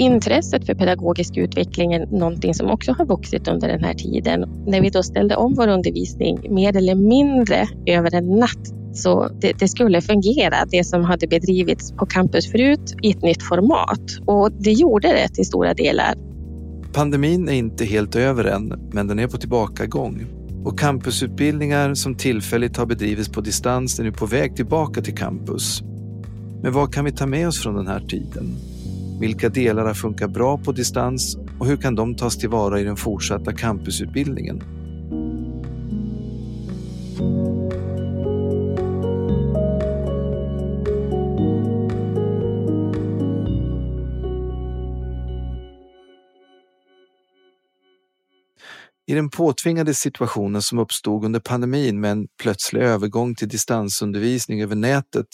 Intresset för pedagogisk utveckling är någonting som också har vuxit under den här tiden. När vi då ställde om vår undervisning mer eller mindre över en natt så det, det, skulle fungera, det som hade bedrivits på campus förut, i ett nytt format. Och det gjorde det till stora delar. Pandemin är inte helt över än, men den är på tillbakagång. Och campusutbildningar som tillfälligt har bedrivits på distans är nu på väg tillbaka till campus. Men vad kan vi ta med oss från den här tiden? Vilka delar har funkat bra på distans och hur kan de tas tillvara i den fortsatta campusutbildningen? I den påtvingade situationen som uppstod under pandemin med en plötslig övergång till distansundervisning över nätet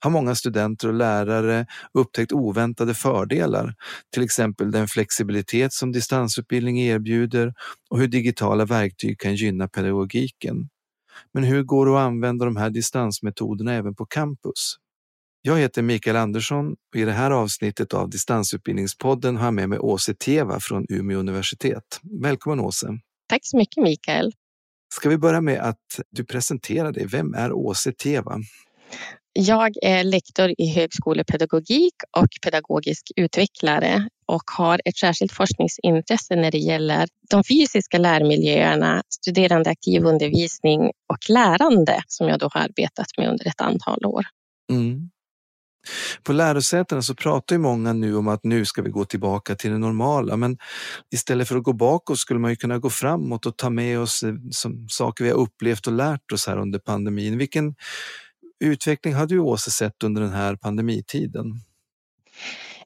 har många studenter och lärare upptäckt oväntade fördelar, till exempel den flexibilitet som distansutbildning erbjuder och hur digitala verktyg kan gynna pedagogiken. Men hur går det att använda de här distansmetoderna även på campus? Jag heter Mikael Andersson och i det här avsnittet av Distansutbildningspodden har jag med mig Åse Teva från Umeå universitet. Välkommen Åse! Tack så mycket Mikael! Ska vi börja med att du presenterar dig. Vem är Åse Teva? Jag är lektor i högskolepedagogik och pedagogisk utvecklare och har ett särskilt forskningsintresse när det gäller de fysiska lärmiljöerna, studerandeaktiv undervisning och lärande som jag då har arbetat med under ett antal år. Mm. På lärosätena så pratar ju många nu om att nu ska vi gå tillbaka till det normala, men istället för att gå bakåt skulle man ju kunna gå framåt och ta med oss eh, som saker vi har upplevt och lärt oss här under pandemin. Vilken utveckling har du Åse sett under den här pandemitiden?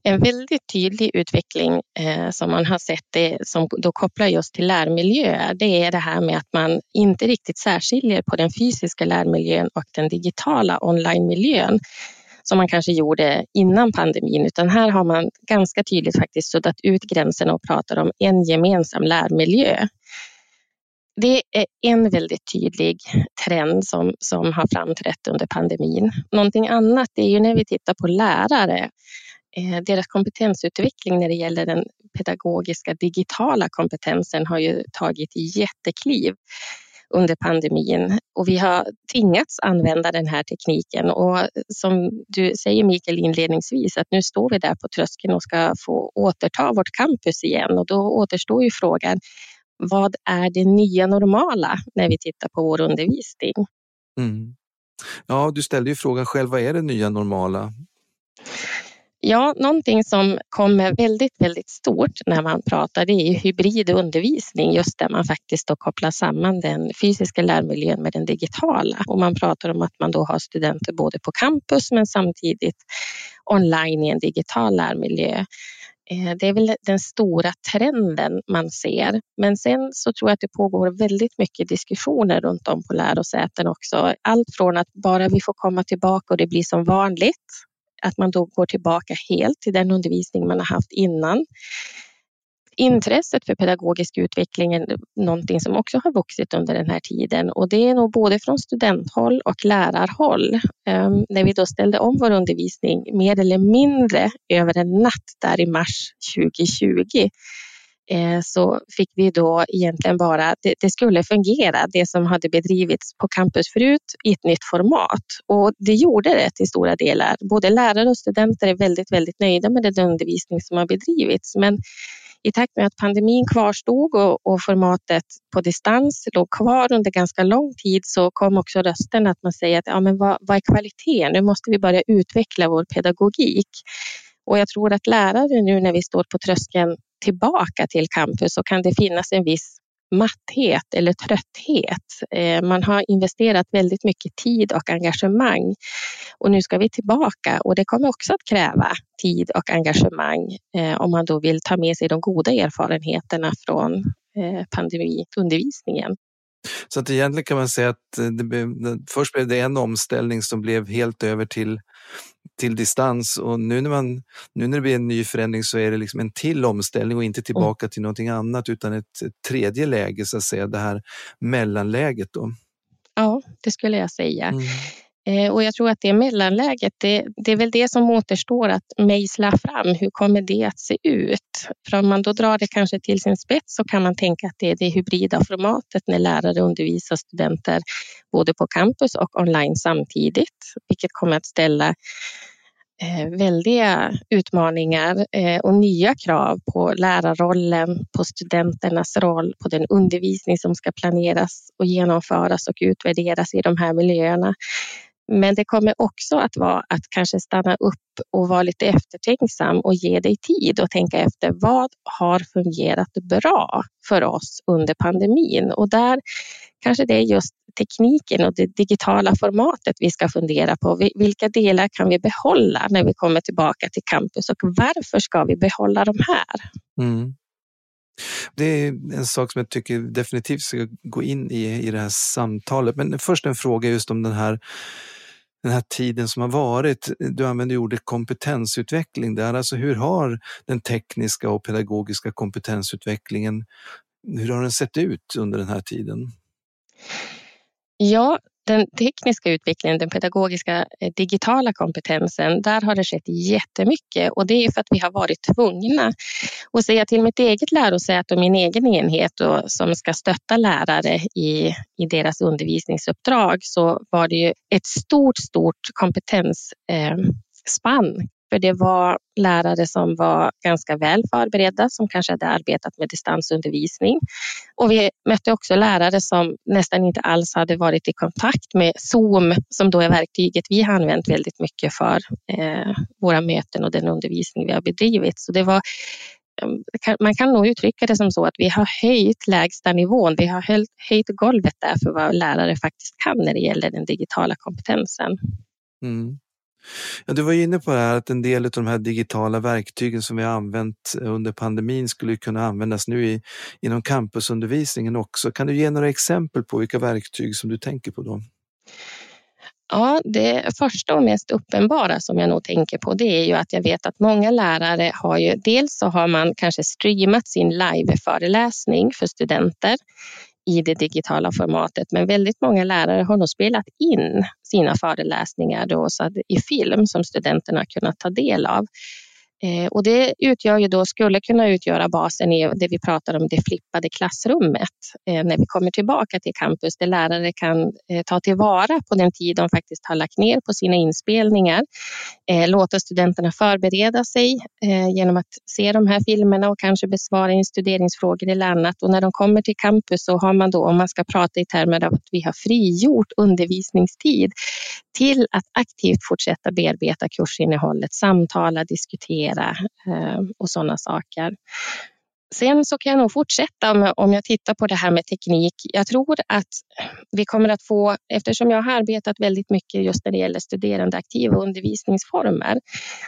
En väldigt tydlig utveckling eh, som man har sett det, som då kopplar just till lärmiljöer, det är det här med att man inte riktigt särskiljer på den fysiska lärmiljön och den digitala onlinemiljön som man kanske gjorde innan pandemin, utan här har man ganska tydligt faktiskt suddat ut gränserna och pratar om en gemensam lärmiljö. Det är en väldigt tydlig trend som, som har framträtt under pandemin. Någonting annat är ju när vi tittar på lärare, eh, deras kompetensutveckling när det gäller den pedagogiska digitala kompetensen har ju tagit jättekliv under pandemin och vi har tvingats använda den här tekniken och som du säger Mikael inledningsvis att nu står vi där på tröskeln och ska få återta vårt campus igen och då återstår ju frågan vad är det nya normala när vi tittar på vår undervisning? Mm. Ja, du ställde ju frågan själv, vad är det nya normala? Ja, någonting som kommer väldigt, väldigt stort när man pratar det är hybrid undervisning, just där man faktiskt då kopplar samman den fysiska lärmiljön med den digitala. Och man pratar om att man då har studenter både på campus men samtidigt online i en digital lärmiljö. Eh, det är väl den stora trenden man ser. Men sen så tror jag att det pågår väldigt mycket diskussioner runt om på lärosäten också. Allt från att bara vi får komma tillbaka och det blir som vanligt, att man då går tillbaka helt till den undervisning man har haft innan. Intresset för pedagogisk utveckling är någonting som också har vuxit under den här tiden och det är nog både från studenthåll och lärarhåll. Um, när vi då ställde om vår undervisning mer eller mindre över en natt där i mars 2020 Eh, så fick vi då egentligen bara, det, det, skulle fungera, det som hade bedrivits på campus förut i ett nytt format. Och det gjorde det till stora delar. Både lärare och studenter är väldigt, väldigt nöjda med den undervisning som har bedrivits. Men i takt med att pandemin kvarstod och, och formatet på distans låg kvar under ganska lång tid så kom också rösten att man säger att ja, men vad, vad är kvaliteten? Nu måste vi börja utveckla vår pedagogik. Och jag tror att lärare nu när vi står på tröskeln tillbaka till campus så kan det finnas en viss matthet eller trötthet. Eh, man har investerat väldigt mycket tid och engagemang och nu ska vi tillbaka och det kommer också att kräva tid och engagemang eh, om man då vill ta med sig de goda erfarenheterna från eh, pandemiundervisningen. Så att egentligen kan man säga att det först blev det en omställning som blev helt över till till distans och nu när, man, nu när det blir en ny förändring så är det liksom en till omställning och inte tillbaka mm. till någonting annat utan ett, ett, tredje läge, så att säga, det här mellanläget. Då. Ja, det skulle jag säga. Mm. Eh, och jag tror att det mellanläget, det, det är väl det som återstår att mejsla fram. Hur kommer det att se ut? För om man då drar det kanske till sin spets så kan man tänka att det är det hybrida formatet när lärare undervisar studenter både på campus och online samtidigt, vilket kommer att ställa Eh, väldiga utmaningar eh, och nya krav på lärarrollen, på studenternas roll, på den undervisning som ska planeras och genomföras och utvärderas i de här miljöerna. Men det kommer också att vara att kanske stanna upp och vara lite eftertänksam och ge dig tid och tänka efter vad har fungerat bra för oss under pandemin? Och där kanske det är just tekniken och det digitala formatet vi ska fundera på. Vilka delar kan vi behålla när vi kommer tillbaka till campus och varför ska vi behålla de här? Mm. Det är en sak som jag tycker definitivt ska gå in i, i det här samtalet. Men först en fråga just om den här den här tiden som har varit. Du använder ordet kompetensutveckling där. Alltså hur har den tekniska och pedagogiska kompetensutvecklingen, hur har den sett ut under den här tiden? Ja, den tekniska utvecklingen, den pedagogiska eh, digitala kompetensen, där har det skett jättemycket och det är för att vi har varit tvungna. Och säga till mitt eget lärosäte och min egen enhet och, som ska stötta lärare i, i deras undervisningsuppdrag så var det ju ett stort, stort kompetensspann eh, för det var lärare som var ganska väl förberedda, som kanske hade arbetat med distansundervisning. Och vi mötte också lärare som nästan inte alls hade varit i kontakt med Zoom, som då är verktyget vi har använt väldigt mycket för eh, våra möten och den undervisning vi har bedrivit. Så det var mm, man kan nog uttrycka det som så att vi har höjt lägsta nivån. Vi har höjt golvet där för vad lärare faktiskt kan när det gäller den digitala kompetensen. Mm. Ja, du var inne på det här att en del av de här digitala verktygen som vi har använt under pandemin skulle kunna användas nu i, inom campusundervisningen också. Kan du ge några exempel på vilka verktyg som du tänker på då? Ja, det första och mest uppenbara som jag nog tänker på det är ju att jag vet att många lärare har ju dels så har man kanske streamat sin liveföreläsning för studenter i det digitala formatet. Men väldigt många lärare har nog spelat in sina föreläsningar då, så i film som studenterna kunnat ta del av. Eh, och det utgör ju då, skulle kunna utgöra basen i det vi pratar om, det flippade klassrummet. Eh, när vi kommer tillbaka till campus där lärare kan eh, ta tillvara på den tid de faktiskt har lagt ner på sina inspelningar. Låta studenterna förbereda sig genom att se de här filmerna och kanske besvara instuderingsfrågor eller annat. Och när de kommer till campus så har man då, om man ska prata i termer av att vi har frigjort undervisningstid till att aktivt fortsätta bearbeta kursinnehållet, samtala, diskutera mera eh, och sådana saker. Sen så kan jag nog fortsätta om jag tittar på det här med teknik. Jag tror att vi kommer att få, eftersom jag har arbetat väldigt mycket just när det gäller studerandeaktiva undervisningsformer,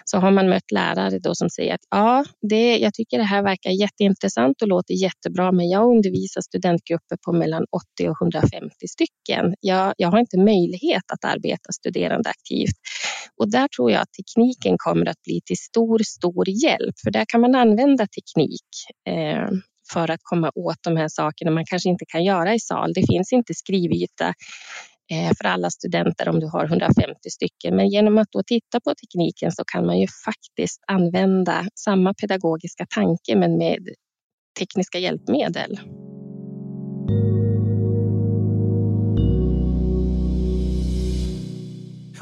så har man mött lärare då som säger att ja, det, jag tycker det här verkar jätteintressant och låter jättebra, men jag undervisar studentgrupper på mellan 80 och 150 stycken. Jag, jag har inte möjlighet att arbeta studerandeaktivt. Och där tror jag att tekniken kommer att bli till stor, stor hjälp, för där kan man använda teknik Eh, för att komma åt de här sakerna man kanske inte kan göra i sal. Det finns inte skrivyta eh, för alla studenter om du har 150 stycken. Men genom att då titta på tekniken så kan man ju faktiskt använda samma pedagogiska tanke men med tekniska hjälpmedel.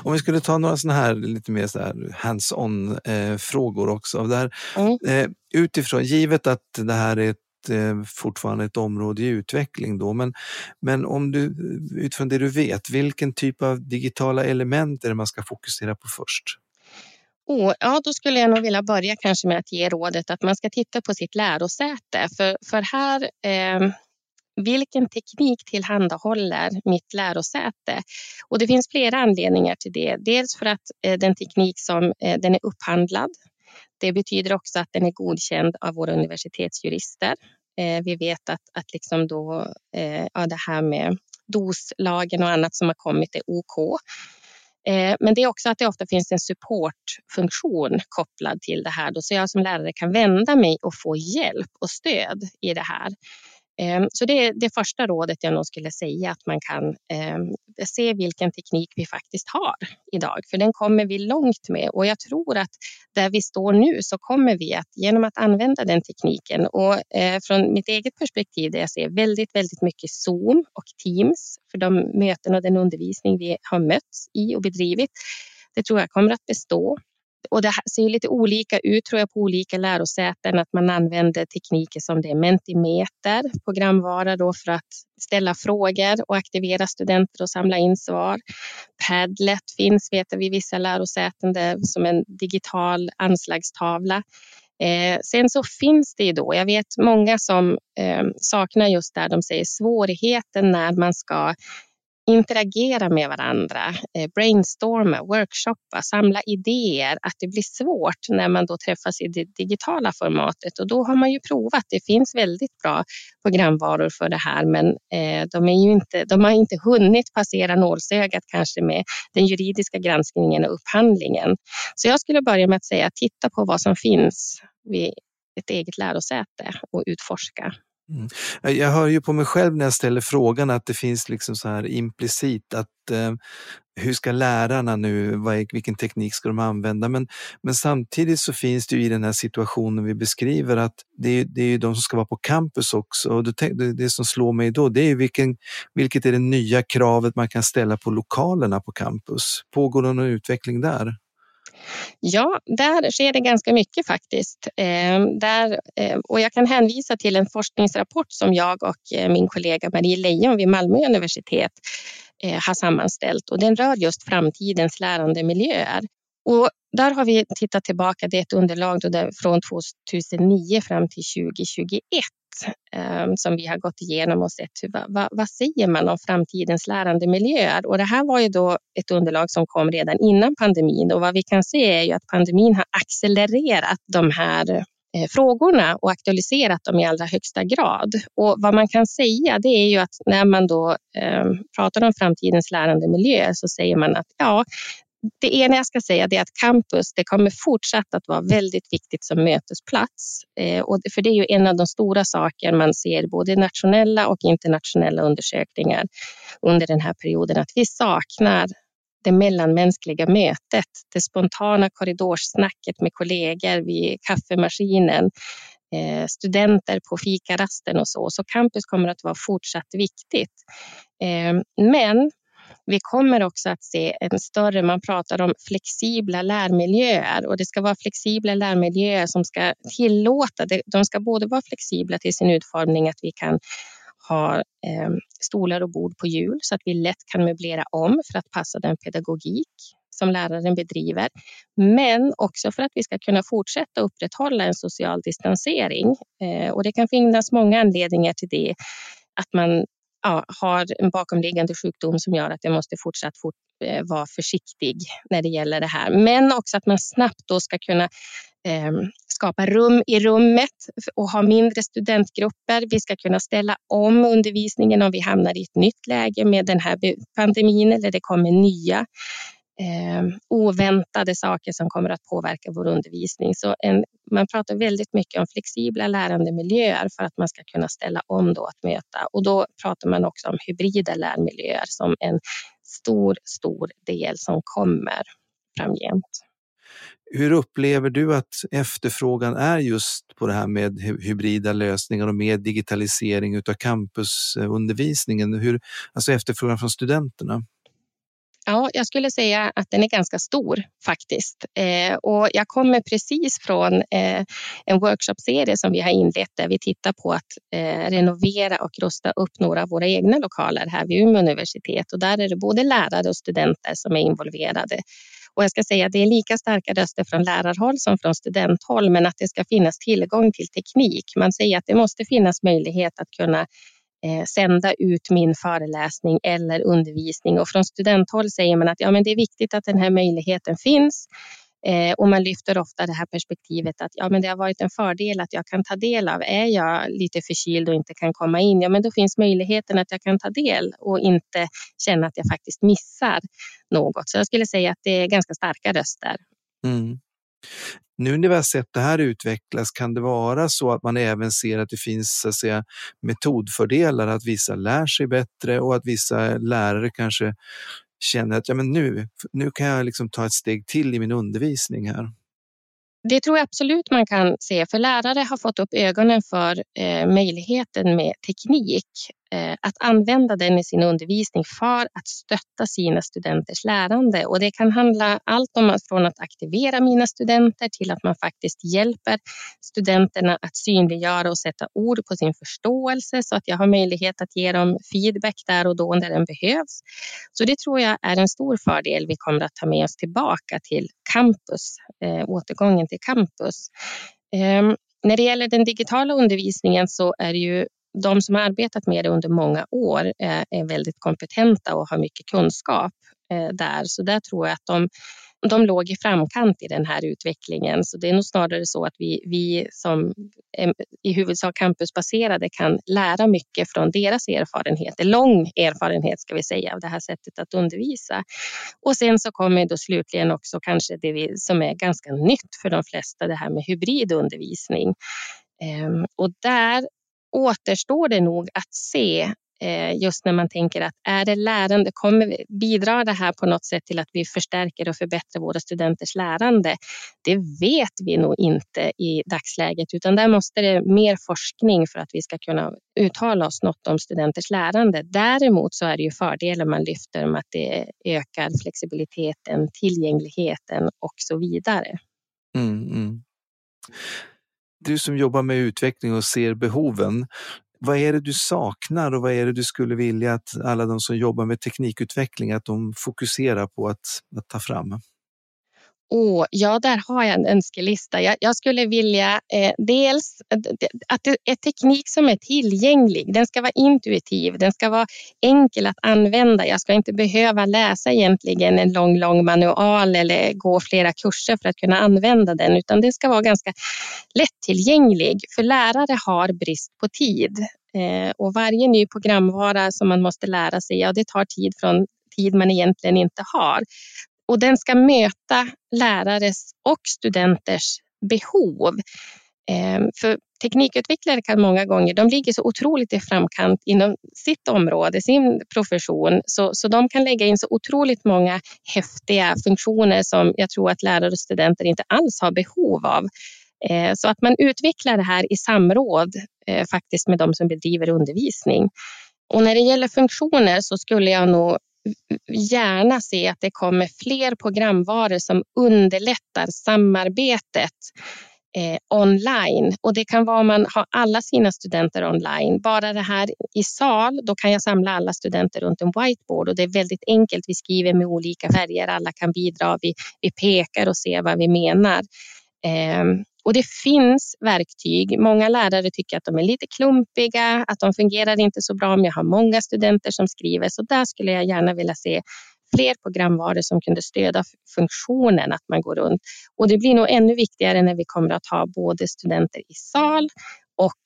Om vi skulle ta några sådana här lite mer hands-on eh, frågor också. Där, mm. eh, utifrån, givet att det här är ett, eh, fortfarande ett område i utveckling då, men, men om du utifrån det du vet, vilken typ av digitala element är det man ska fokusera på först? Oh, ja, då skulle jag nog vilja börja kanske med att ge rådet att man ska titta på sitt lärosäte. För, för här eh, vilken teknik tillhandahåller mitt lärosäte? Och det finns flera anledningar till det. Dels för att eh, den teknik som eh, den är upphandlad. Det betyder också att den är godkänd av våra universitetsjurister. Eh, vi vet att, att liksom då, ja, det här med doslagen och annat som har kommit är OK. Men det är också att det ofta finns en supportfunktion kopplad till det här. Då, så jag som lärare kan vända mig och få hjälp och stöd i det här. Ehm, så det är det första rådet jag nog skulle säga att man kan ehm, se vilken teknik vi faktiskt har idag, för den kommer vi långt med och jag tror att där vi står nu så kommer vi att genom att använda den tekniken och eh, från mitt eget perspektiv där jag ser väldigt, väldigt mycket Zoom och Teams för de möten och den undervisning vi har mötts i och bedrivit. Det tror jag kommer att bestå och det ser lite olika ut tror jag på olika lärosäten att man använder tekniker som det är Mentimeter, programvara då för att ställa frågor och aktivera studenter och samla in svar. Padlet finns vet jag vid vissa lärosäten där, som en digital anslagstavla. Eh, sen så finns det ju då, jag vet många som eh, saknar just där de säger svårigheten när man ska interagera med varandra, eh, brainstorma, workshoppa, samla idéer, att det blir svårt när man då träffas i det digitala formatet. Och då har man ju provat. Det finns väldigt bra programvaror för det här, men eh, de, är ju inte, de har inte hunnit passera nålsögat kanske med den juridiska granskningen och upphandlingen. Så jag skulle börja med att säga titta på vad som finns vid ett eget lärosäte och utforska. Mm. Eh, jag hör ju på mig själv när jag ställer frågan att det finns liksom så här implicit att eh, hur ska lärarna nu, vad, vilken teknik ska de använda? Men, men samtidigt så finns det ju i den här situationen vi beskriver att det är, det är ju de som ska vara på campus också och det, det som slår mig då det är vilken, vilket är det nya kravet man kan ställa på lokalerna på campus. Pågår det någon utveckling där? Ja, där sker det ganska mycket faktiskt. Eh, där, eh, och jag kan hänvisa till en forskningsrapport som jag och eh, min kollega Marie Leijon vid Malmö universitet har sammanställt och den rör just framtidens lärandemiljöer. Och där har vi tittat tillbaka, det är ett underlag från 2009 fram till 2021 ehm, som vi har gått igenom och sett vad, vad säger man om framtidens lärandemiljöer? Och det här var ju då ett underlag som kom redan innan pandemin och vad vi kan se är ju att pandemin har accelererat de här eh, frågorna och aktualiserat dem i allra högsta grad. Och vad man kan säga det är ju att när man då eh, pratar om framtidens lärandemiljö så säger man att ja, det ena jag ska säga är att campus det kommer fortsatt att vara väldigt viktigt som mötesplats. Eh, och för det är ju en av de stora saker man ser både nationella och internationella undersökningar under den här perioden, att vi saknar det mellanmänskliga mötet, det spontana korridorssnacket med kollegor vid kaffemaskinen, eh, studenter på fikarasten och så. Så campus kommer att vara fortsatt viktigt. Eh, men vi kommer också att se en större, man pratar om flexibla lärmiljöer och det ska vara flexibla lärmiljöer som ska tillåta, de ska både vara flexibla till sin utformning att vi kan ha eh, stolar och bord på hjul så att vi lätt kan möblera om för att passa den pedagogik som läraren bedriver. Men också för att vi ska kunna fortsätta upprätthålla en social distansering. Eh, och det kan finnas många anledningar till det. Att man ja, har en bakomliggande sjukdom som gör att jag måste fortsatt fort, eh, vara försiktig när det gäller det här. Men också att man snabbt då ska kunna eh, skapa rum i rummet och ha mindre studentgrupper. Vi ska kunna ställa om undervisningen om vi hamnar i ett nytt läge med den här pandemin eller det kommer nya eh, oväntade saker som kommer att påverka vår undervisning. Så en, man pratar väldigt mycket om flexibla lärandemiljöer för att man ska kunna ställa om då att möta. Och då pratar man också om hybrida lärmiljöer som en stor, stor del som kommer framgent. Hur upplever du att efterfrågan är just på det här med hybrida lösningar och med digitalisering av campusundervisningen? Eh, Hur, alltså efterfrågan från studenterna? Ja, jag skulle säga att den är ganska stor faktiskt. Eh, och jag kommer precis från eh, en workshopserie som vi har inlett där vi tittar på att eh, renovera och rusta upp några av våra egna lokaler här vid Umeå universitet. Och där är det både lärare och studenter som är involverade. Och jag ska säga att det är lika starka röster från lärarhåll som från studenthåll, men att det ska finnas tillgång till teknik. Man säger att det måste finnas möjlighet att kunna eh, sända ut min föreläsning eller undervisning. Och från studenthåll säger man att ja, men det är viktigt att den här möjligheten finns. Eh, och man lyfter ofta det här perspektivet att ja, men det har varit en fördel att jag kan ta del av. Är jag lite förkyld och inte kan komma in, ja, men då finns möjligheten att jag kan ta del och inte känna att jag faktiskt missar något. Så jag skulle säga att det är ganska starka röster. Mm. Nu när vi har sett det här utvecklas, kan det vara så att man även ser att det finns så att säga, metodfördelar, att vissa lär sig bättre och att vissa lärare kanske känner att ja, men nu, nu kan jag liksom ta ett steg till i min undervisning här? Det tror jag absolut man kan se, för lärare har fått upp ögonen för eh, möjligheten med teknik Eh, att använda den i sin undervisning för att stötta sina studenters lärande. Och det kan handla allt om från att aktivera mina studenter till att man faktiskt hjälper studenterna att synliggöra och sätta ord på sin förståelse så att jag har möjlighet att ge dem feedback där och då när den behövs. Så det tror jag är en stor fördel vi kommer att ta med oss tillbaka till campus, eh, återgången till campus. Eh, när det gäller den digitala undervisningen så är det ju de som har arbetat med det under många år eh, är väldigt kompetenta och har mycket kunskap eh, där. Så där tror jag att de, de låg i framkant i den här utvecklingen. Så det är nog snarare så att vi, vi som är i huvudsak campusbaserade kan lära mycket från deras erfarenheter. Lång erfarenhet ska vi säga av det här sättet att undervisa. Och sen så kommer då slutligen också kanske det vi, som är ganska nytt för de flesta, det här med hybridundervisning. Ehm, och där återstår det nog att se eh, just när man tänker att är det lärande, kommer bidrar det här på något sätt till att vi förstärker och förbättrar våra studenters lärande? Det vet vi nog inte i dagsläget, utan där måste det mer forskning för att vi ska kunna uttala oss något om studenters lärande. Däremot så är det ju fördelar man lyfter om att det ökar flexibiliteten, tillgängligheten och så vidare. Mm, mm du som jobbar med utveckling och ser behoven, vad är det du saknar och vad är det du skulle vilja att alla de som jobbar med teknikutveckling att de fokuserar på att, att ta fram? Oh, ja, där har jag en önskelista. Jag, jag skulle vilja eh, dels att det är teknik som är tillgänglig. Den ska vara intuitiv, den ska vara enkel att använda. Jag ska inte behöva läsa egentligen en lång, lång manual eller gå flera kurser för att kunna använda den, utan den ska vara ganska lättillgänglig. För lärare har brist på tid eh, och varje ny programvara som man måste lära sig, ja, det tar tid från tid man egentligen inte har och den ska möta lärares och studenters behov. Eh, för teknikutvecklare kan många gånger, de ligger så otroligt i framkant inom sitt område, sin profession, så, så de kan lägga in så otroligt många häftiga funktioner som jag tror att lärare och studenter inte alls har behov av. Eh, så att man utvecklar det här i samråd eh, faktiskt med de som bedriver undervisning. Och när det gäller funktioner så skulle jag nog gärna se att det kommer fler programvaror som underlättar samarbetet eh, online. Och det kan vara om man har alla sina studenter online. Bara det här i sal, då kan jag samla alla studenter runt en whiteboard och det är väldigt enkelt. Vi skriver med olika färger, alla kan bidra, vi, vi pekar och ser vad vi menar. Eh, och det finns verktyg. Många lärare tycker att de är lite klumpiga, att de fungerar inte så bra om jag har många studenter som skriver. Så där skulle jag gärna vilja se fler programvaror som kunde stödja funktionen att man går runt. Och det blir nog ännu viktigare när vi kommer att ha både studenter i sal och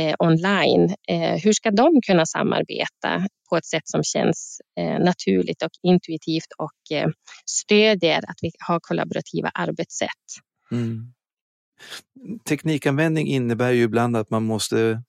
eh, online. Eh, hur ska de kunna samarbeta på ett sätt som känns eh, naturligt och intuitivt och eh, stödjer att vi har kollaborativa arbetssätt? Mm teknikanvändning innebär ju ibland att man måste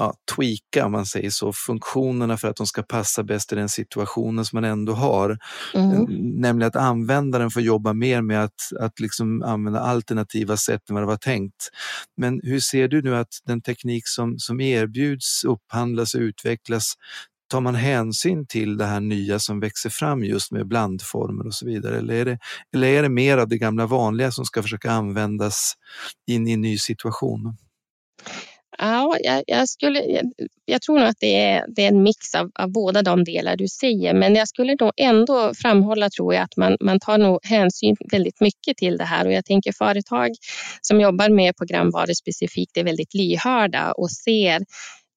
ja, tweaka, om man säger så, funktionerna för att de ska passa bäst i den situationen som man ändå har. Mm. Nämligen att användaren får jobba mer med att, att liksom använda alternativa sätt än vad det var tänkt. Men hur ser du nu att den teknik som, som erbjuds, upphandlas och utvecklas tar man hänsyn till det här nya som växer fram just med blandformer och så vidare? Eller är det, eller är det mer av det gamla vanliga som ska försöka användas in i en ny situation? Ja, jag, jag, skulle, jag, jag, tror nog att det är, det är en mix av, av, båda de delar du säger. Men jag skulle nog ändå framhålla tror jag att man, man tar nog hänsyn väldigt mycket till det här. Och jag tänker företag som jobbar med programvaror specifikt är väldigt lyhörda och ser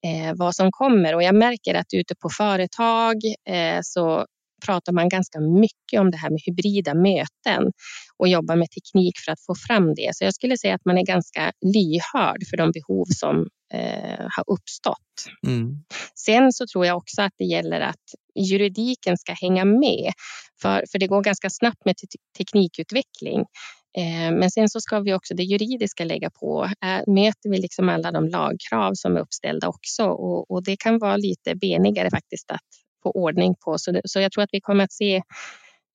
eh, vad som kommer. Och jag märker att ute på företag eh, så pratar man ganska mycket om det här med hybrida möten och jobbar med teknik för att få fram det. Så jag skulle säga att man är ganska lyhörd för de behov som eh, har uppstått. Mm. Sen så tror jag också att det gäller att juridiken ska hänga med, för, för det går ganska snabbt med teknikutveckling. Eh, men sen så ska vi också det juridiska lägga på. Eh, möter vi liksom alla de lagkrav som är uppställda också? Och, och det kan vara lite benigare faktiskt att få ordning på. Så, så jag tror att vi kommer att se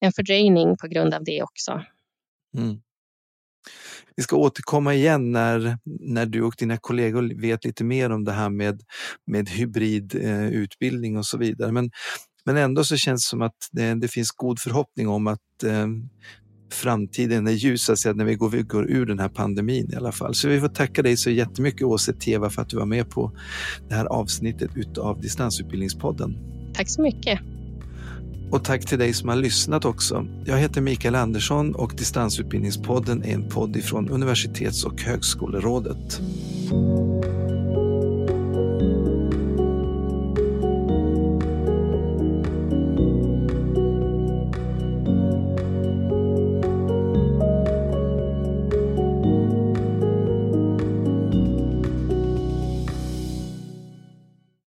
en fördröjning på grund av det också. Mm. Vi ska återkomma igen när, när du och dina kollegor vet lite mer om det här med, med hybridutbildning eh, och så vidare. Men, men ändå så känns det som att det, det finns god förhoppning om att eh, framtiden är ljus när vi går, vi går ur den här pandemin i alla fall. Så vi får tacka dig så jättemycket Åse Teva för att du var med på det här avsnittet av Distansutbildningspodden. Tack så mycket. Och tack till dig som har lyssnat också. Jag heter Mikael Andersson och Distansutbildningspodden är en podd ifrån Universitets och högskolerådet.